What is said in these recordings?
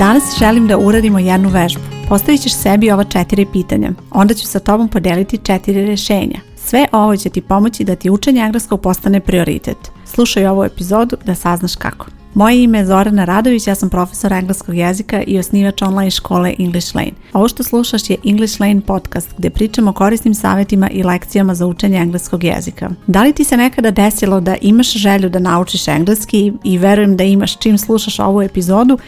Danas želim da uradimo jednu vežbu. Postavit ćeš sebi ova četiri pitanja. Onda ću sa tobom podeliti četiri rješenja. Sve ovo će ti pomoći da ti učenje engleskog postane prioritet. Slušaj ovu epizodu da saznaš kako. Moje ime je Zorana Radović, ja sam profesor engleskog jezika i osnivač online škole English Lane. Ovo što slušaš je English Lane podcast gdje pričamo o korisnim savjetima i lekcijama za učenje engleskog jezika. Da li ti se nekada desilo da imaš želju da naučiš engleski i verujem da imaš čim slušaš ovu epizodu,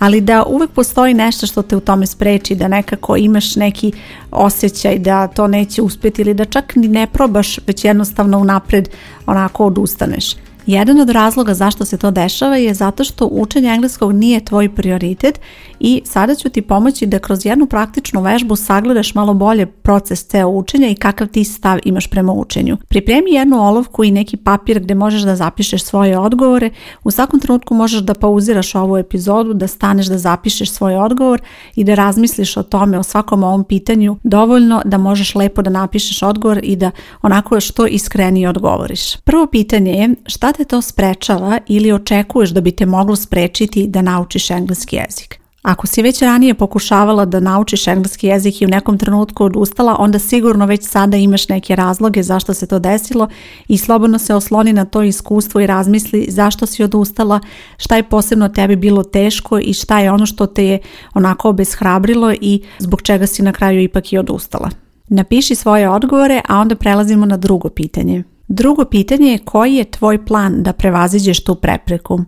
ali da uvek postoji nešto što te u tome spreči, da nekako imaš neki osjećaj da to neće uspjeti ili da čak ni ne probaš, već jednostavno unapred onako odustaneš. Jedan od razloga zašto se to dešava je zato što učenje engleskog nije tvoj prioritet i sada ću ti pomoći da kroz jednu praktičnu vežbu sagledaš malo bolje proces ceo učenja i kakav ti stav imaš prema učenju. Pripremi jednu olovku i neki papir gdje možeš da zapišeš svoje odgovore. U svakom trenutku možeš da pauziraš ovu epizodu, da staneš da zapišeš svoj odgovor i da razmisliš o tome, o svakom ovom pitanju dovoljno da možeš lepo da napišeš odgovor i da onako što iskrenije odgovoriš. Prvo pitanje je šta te to sprečava ili očekuješ da bi te moglo sprečiti da naučiš engleski jezik. Ako si već ranije pokušavala da naučiš engleski jezik i u nekom trenutku odustala, onda sigurno već sada imaš neke razloge zašto se to desilo i slobodno se osloni na to iskustvo i razmisli zašto si odustala, šta je posebno tebi bilo teško i šta je ono što te je onako obeshrabrilo i zbog čega si na kraju ipak i odustala. Napiši svoje odgovore, a onda prelazimo na drugo pitanje. Drugo pitanje je koji je tvoj plan da prevaziđeš tu prepreku?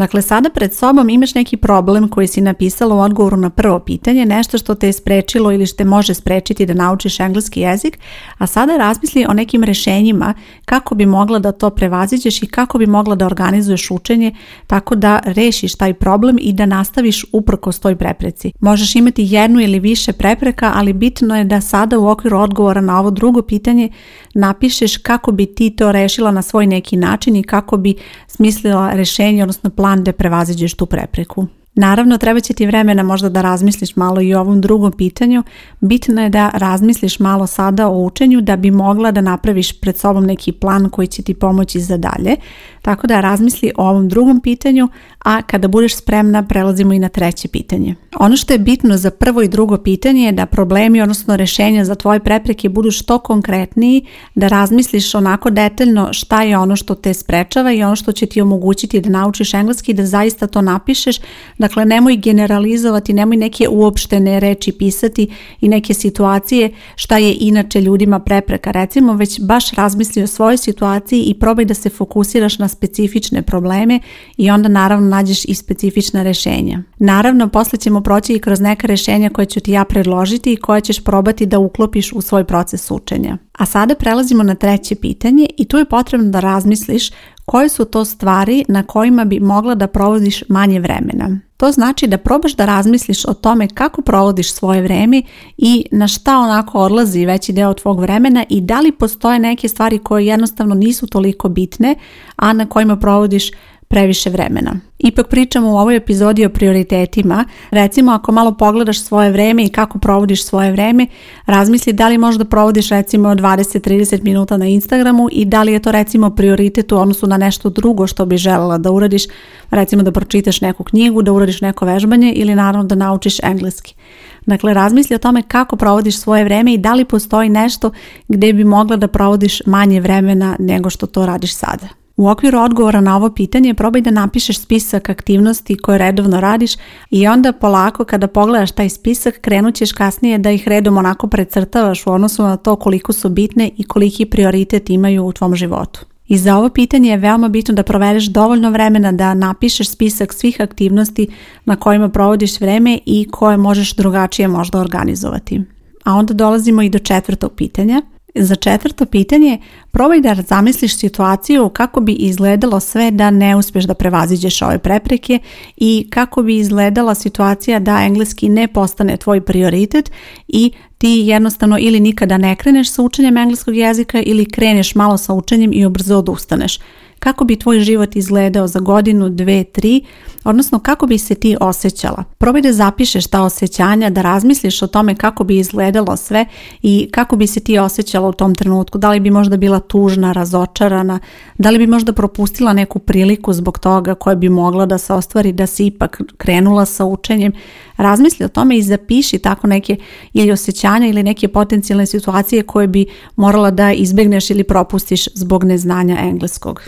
Dakle, sada pred sobom imaš neki problem koji si napisala u odgovoru na prvo pitanje, nešto što te je sprečilo ili što te može sprečiti da naučiš engleski jezik, a sada razmisli o nekim rešenjima kako bi mogla da to prevaziđeš i kako bi mogla da organizuješ učenje tako da rešiš taj problem i da nastaviš uprkos toj prepreci. Možeš imati jednu ili više prepreka, ali bitno je da sada u okviru odgovora na ovo drugo pitanje napišeš kako bi ti to rešila na svoj neki način i kako bi smislila rešenje, odnosno plan plan da prevaziđeš tu prepreku. Naravno, treba će ti vremena možda da razmisliš malo i o ovom drugom pitanju. Bitno je da razmisliš malo sada o učenju da bi mogla da napraviš pred sobom neki plan koji će ti pomoći za dalje. Tako da razmisli o ovom drugom pitanju, a kada budeš spremna prelazimo i na treće pitanje. Ono što je bitno za prvo i drugo pitanje je da problemi, odnosno rešenja za tvoje prepreke budu što konkretniji, da razmisliš onako detaljno šta je ono što te sprečava i ono što će ti omogućiti da naučiš engleski, da zaista to napišeš, Dakle, nemoj generalizovati, nemoj neke uopštene reči pisati i neke situacije šta je inače ljudima prepreka. Recimo, već baš razmisli o svojoj situaciji i probaj da se fokusiraš na specifične probleme i onda naravno nađeš i specifična rješenja. Naravno, posle ćemo proći i kroz neka rešenja koje ću ti ja predložiti i koje ćeš probati da uklopiš u svoj proces učenja. A sada prelazimo na treće pitanje i tu je potrebno da razmisliš koje su to stvari na kojima bi mogla da provodiš manje vremena. To znači da probaš da razmisliš o tome kako provodiš svoje vreme i na šta onako odlazi veći deo tvog vremena i da li postoje neke stvari koje jednostavno nisu toliko bitne, a na kojima provodiš previše vremena. Ipak pričamo u ovoj epizodi o prioritetima. Recimo ako malo pogledaš svoje vreme i kako provodiš svoje vreme, razmisli da li možda provodiš recimo 20-30 minuta na Instagramu i da li je to recimo prioritet u odnosu na nešto drugo što bi željela da uradiš, recimo da pročitaš neku knjigu, da uradiš neko vežbanje ili naravno da naučiš engleski. Dakle, razmisli o tome kako provodiš svoje vreme i da li postoji nešto gdje bi mogla da provodiš manje vremena nego što to radiš sada. U okviru odgovora na ovo pitanje probaj da napišeš spisak aktivnosti koje redovno radiš i onda polako kada pogledaš taj spisak krenut ćeš kasnije da ih redom onako precrtavaš u odnosu na to koliko su bitne i koliki prioritet imaju u tvom životu. I za ovo pitanje je veoma bitno da provedeš dovoljno vremena da napišeš spisak svih aktivnosti na kojima provodiš vreme i koje možeš drugačije možda organizovati. A onda dolazimo i do četvrtog pitanja. Za četvrto pitanje, probaj da zamisliš situaciju kako bi izgledalo sve da ne uspješ da prevaziđeš ove prepreke i kako bi izgledala situacija da engleski ne postane tvoj prioritet i ti jednostavno ili nikada ne kreneš sa učenjem engleskog jezika ili kreneš malo sa učenjem i obrzo odustaneš kako bi tvoj život izgledao za godinu, dve, tri, odnosno kako bi se ti osjećala. Probaj da zapišeš ta osjećanja, da razmisliš o tome kako bi izgledalo sve i kako bi se ti osjećala u tom trenutku. Da li bi možda bila tužna, razočarana, da li bi možda propustila neku priliku zbog toga koja bi mogla da se ostvari, da si ipak krenula sa učenjem. Razmisli o tome i zapiši tako neke ili osjećanja ili neke potencijalne situacije koje bi morala da izbegneš ili propustiš zbog neznanja engleskog.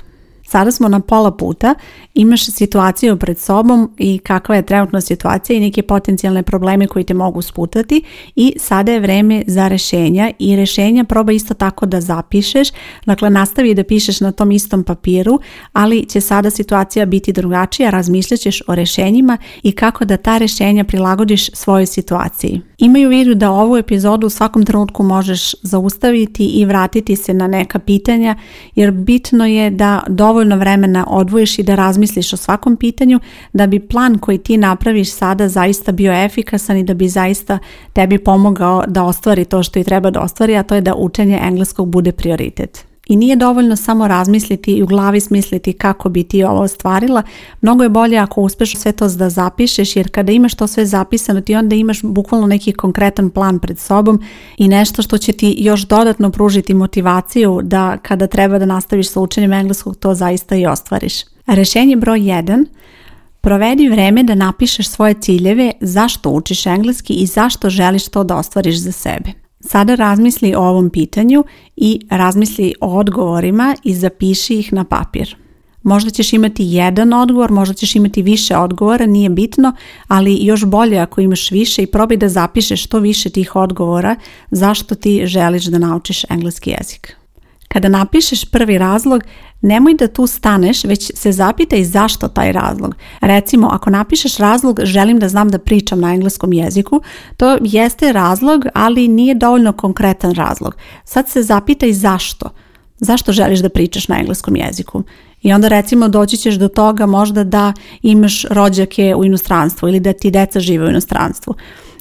Sada smo na pola puta, imaš situaciju pred sobom i kakva je trenutna situacija i neke potencijalne probleme koji te mogu sputati i sada je vreme za rešenja i rešenja proba isto tako da zapišeš, dakle nastavi da pišeš na tom istom papiru, ali će sada situacija biti drugačija, razmišljat ćeš o rešenjima i kako da ta rešenja prilagodiš svojoj situaciji. Imaju vidu da ovu epizodu u svakom trenutku možeš zaustaviti i vratiti se na neka pitanja jer bitno je da dovoljno dovoljno vremena odvojiš i da razmisliš o svakom pitanju da bi plan koji ti napraviš sada zaista bio efikasan i da bi zaista tebi pomogao da ostvari to što i treba da ostvari, a to je da učenje engleskog bude prioritet. I nije dovoljno samo razmisliti i u glavi smisliti kako bi ti ovo ostvarila. Mnogo je bolje ako uspeš sve to da zapišeš jer kada imaš to sve zapisano ti onda imaš bukvalno neki konkretan plan pred sobom i nešto što će ti još dodatno pružiti motivaciju da kada treba da nastaviš sa učenjem engleskog to zaista i ostvariš. Rešenje broj 1. Provedi vreme da napišeš svoje ciljeve, zašto učiš engleski i zašto želiš to da ostvariš za sebe. Sada razmisli o ovom pitanju i razmisli o odgovorima i zapiši ih na papir. Možda ćeš imati jedan odgovor, možda ćeš imati više odgovora, nije bitno, ali još bolje ako imaš više i probaj da zapišeš što više tih odgovora zašto ti želiš da naučiš engleski jezik. Kada napišeš prvi razlog, nemoj da tu staneš, već se zapitaj zašto taj razlog. Recimo, ako napišeš razlog želim da znam da pričam na engleskom jeziku, to jeste razlog, ali nije dovoljno konkretan razlog. Sad se zapitaj zašto. Zašto želiš da pričaš na engleskom jeziku? I onda recimo doći ćeš do toga možda da imaš rođake u inostranstvu ili da ti deca žive u inostranstvu.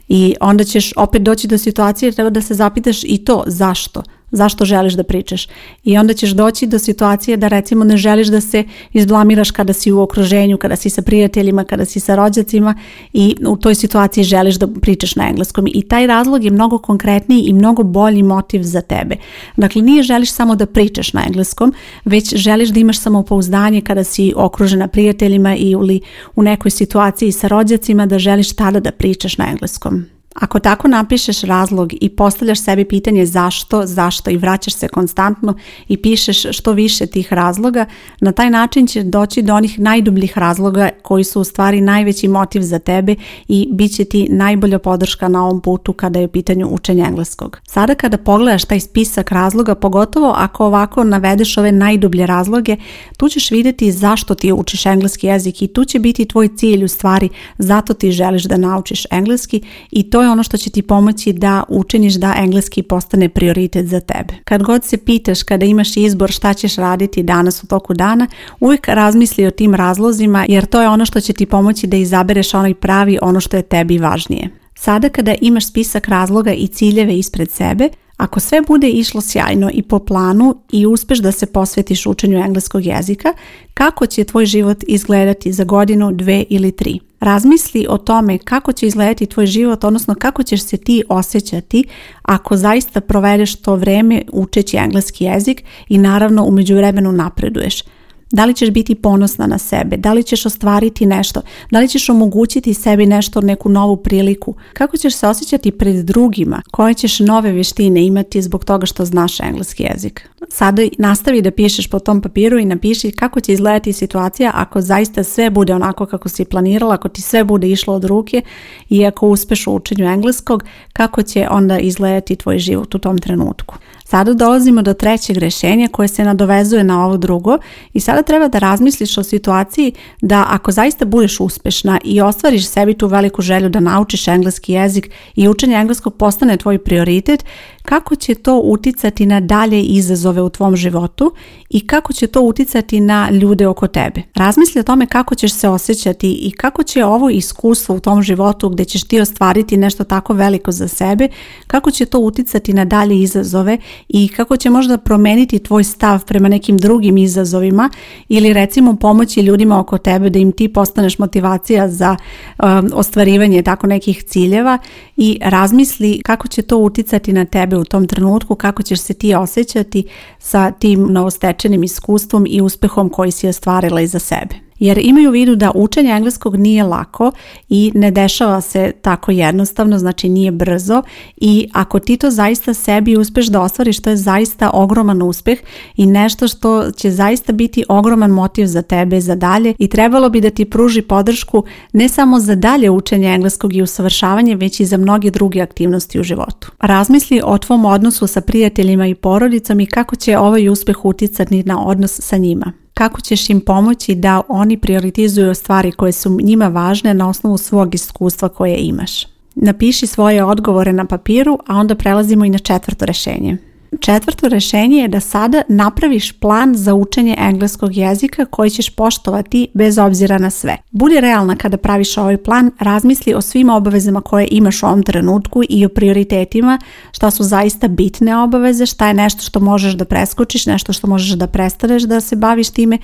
I onda ćeš opet doći do situacije treba da se zapitaš i to zašto zašto želiš da pričaš. I onda ćeš doći do situacije da recimo ne želiš da se izblamiraš kada si u okruženju, kada si sa prijateljima, kada si sa rođacima i u toj situaciji želiš da pričaš na engleskom. I taj razlog je mnogo konkretniji i mnogo bolji motiv za tebe. Dakle, nije želiš samo da pričaš na engleskom, već želiš da imaš samopouzdanje kada si okružena prijateljima ili u nekoj situaciji sa rođacima da želiš tada da pričaš na engleskom. Ako tako napišeš razlog i postavljaš sebi pitanje zašto, zašto i vraćaš se konstantno i pišeš što više tih razloga, na taj način će doći do onih najdubljih razloga koji su u stvari najveći motiv za tebe i bit će ti najbolja podrška na ovom putu kada je u pitanju učenja engleskog. Sada kada pogledaš taj spisak razloga, pogotovo ako ovako navedeš ove najdublje razloge, tu ćeš vidjeti zašto ti učiš engleski jezik i tu će biti tvoj cilj u stvari zato ti želiš da naučiš engleski i to to je ono što će ti pomoći da učiniš da engleski postane prioritet za tebe. Kad god se pitaš kada imaš izbor šta ćeš raditi danas u toku dana, uvijek razmisli o tim razlozima jer to je ono što će ti pomoći da izabereš onaj pravi ono što je tebi važnije. Sada kada imaš spisak razloga i ciljeve ispred sebe, ako sve bude išlo sjajno i po planu i uspeš da se posvetiš učenju engleskog jezika, kako će tvoj život izgledati za godinu, dve ili tri? Razmisli o tome kako će izgledati tvoj život, odnosno kako ćeš se ti osjećati ako zaista provedeš to vreme učeći engleski jezik i naravno umeđu vremenu napreduješ. Da li ćeš biti ponosna na sebe? Da li ćeš ostvariti nešto? Da li ćeš omogućiti sebi nešto, neku novu priliku? Kako ćeš se osjećati pred drugima? Koje ćeš nove vještine imati zbog toga što znaš engleski jezik? Sada nastavi da pišeš po tom papiru i napiši kako će izgledati situacija ako zaista sve bude onako kako si planirala, ako ti sve bude išlo od ruke i ako uspeš u učenju engleskog, kako će onda izgledati tvoj život u tom trenutku. Sada dolazimo do trećeg rješenja koje se nadovezuje na ovo drugo i sada treba da razmisliš o situaciji da ako zaista budeš uspešna i ostvariš sebi tu veliku želju da naučiš engleski jezik i učenje engleskog postane tvoj prioritet, kako će to uticati na dalje izazove u tvom životu i kako će to uticati na ljude oko tebe. Razmisli o tome kako ćeš se osjećati i kako će ovo iskustvo u tom životu gdje ćeš ti ostvariti nešto tako veliko za sebe, kako će to uticati na dalje izazove i kako će možda promeniti tvoj stav prema nekim drugim izazovima ili recimo pomoći ljudima oko tebe da im ti postaneš motivacija za um, ostvarivanje tako nekih ciljeva i razmisli kako će to uticati na tebe u tom trenutku, kako ćeš se ti osjećati sa tim novostečenim iskustvom i uspehom koji si ostvarila iza sebe jer imaju u vidu da učenje engleskog nije lako i ne dešava se tako jednostavno, znači nije brzo i ako ti to zaista sebi uspeš da ostvariš, to je zaista ogroman uspeh i nešto što će zaista biti ogroman motiv za tebe za dalje i trebalo bi da ti pruži podršku ne samo za dalje učenje engleskog i usavršavanje, već i za mnoge druge aktivnosti u životu. Razmisli o tvom odnosu sa prijateljima i porodicom i kako će ovaj uspeh uticati na odnos sa njima kako ćeš im pomoći da oni prioritizuju stvari koje su njima važne na osnovu svog iskustva koje imaš. Napiši svoje odgovore na papiru, a onda prelazimo i na četvrto rešenje. Četvrto rešenje je da sada napraviš plan za učenje engleskog jezika koji ćeš poštovati bez obzira na sve. Budi realna kada praviš ovaj plan, razmisli o svim obavezama koje imaš u ovom trenutku i o prioritetima, šta su zaista bitne obaveze, šta je nešto što možeš da preskočiš, nešto što možeš da prestaneš da se baviš time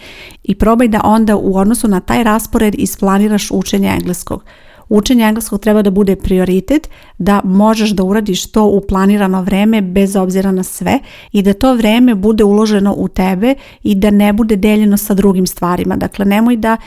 i probaj da onda u odnosu na taj raspored isplaniraš učenje engleskog učenje engleskog treba da bude prioritet, da možeš da uradiš to u planirano vreme bez obzira na sve i da to vreme bude uloženo u tebe i da ne bude deljeno sa drugim stvarima. Dakle, nemoj da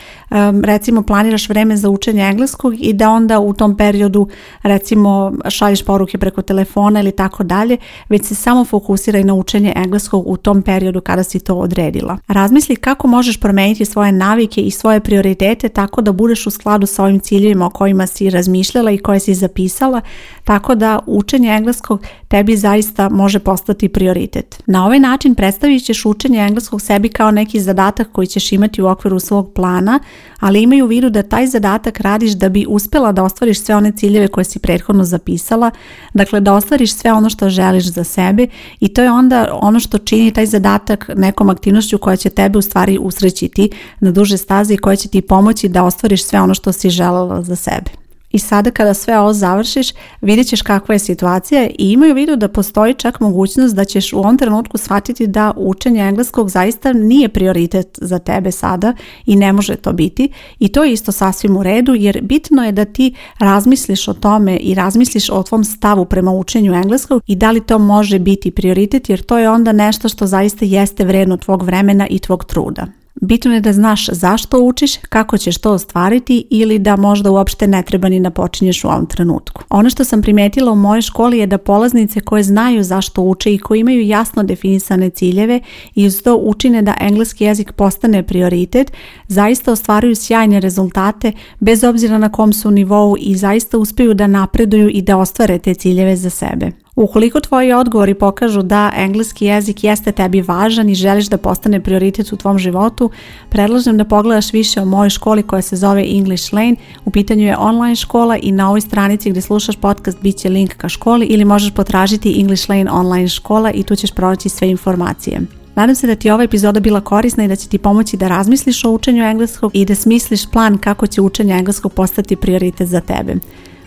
recimo planiraš vreme za učenje engleskog i da onda u tom periodu recimo šalješ poruke preko telefona ili tako dalje, već se samo fokusiraj na učenje engleskog u tom periodu kada si to odredila. Razmisli kako možeš promeniti svoje navike i svoje prioritete tako da budeš u skladu sa ovim ciljevima o kojim kojima si razmišljala i koje si zapisala, tako da učenje engleskog tebi zaista može postati prioritet. Na ovaj način predstavit ćeš učenje engleskog sebi kao neki zadatak koji ćeš imati u okviru svog plana, ali imaju u vidu da taj zadatak radiš da bi uspjela da ostvariš sve one ciljeve koje si prethodno zapisala, dakle da ostvariš sve ono što želiš za sebe i to je onda ono što čini taj zadatak nekom aktivnošću koja će tebe u stvari usrećiti na duže staze i koja će ti pomoći da ostvariš sve ono što si želela za sebe. I sada kada sve ovo završiš, vidjet ćeš kakva je situacija i imaju vidu da postoji čak mogućnost da ćeš u ovom trenutku shvatiti da učenje engleskog zaista nije prioritet za tebe sada i ne može to biti. I to je isto sasvim u redu jer bitno je da ti razmisliš o tome i razmisliš o tvom stavu prema učenju engleskog i da li to može biti prioritet jer to je onda nešto što zaista jeste vredno tvog vremena i tvog truda. Bitno je da znaš zašto učiš, kako ćeš to ostvariti ili da možda uopšte ne treba ni da počinješ u ovom trenutku. Ono što sam primetila u mojoj školi je da polaznice koje znaju zašto uče i koje imaju jasno definisane ciljeve i uz to učine da engleski jezik postane prioritet, zaista ostvaruju sjajne rezultate bez obzira na kom su nivou i zaista uspiju da napreduju i da ostvare te ciljeve za sebe. Ukoliko tvoji odgovori pokažu da engleski jezik jeste tebi važan i želiš da postane prioritet u tvom životu, predlažem da pogledaš više o mojoj školi koja se zove English Lane. U pitanju je online škola i na ovoj stranici gdje slušaš podcast bit će link ka školi ili možeš potražiti English Lane online škola i tu ćeš pronaći sve informacije. Nadam se da ti je ova epizoda bila korisna i da će ti pomoći da razmisliš o učenju engleskog i da smisliš plan kako će učenje engleskog postati prioritet za tebe.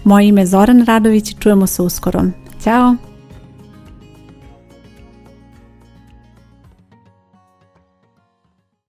Moje ime je Zoran Radović i čujemo se uskoro. Chao.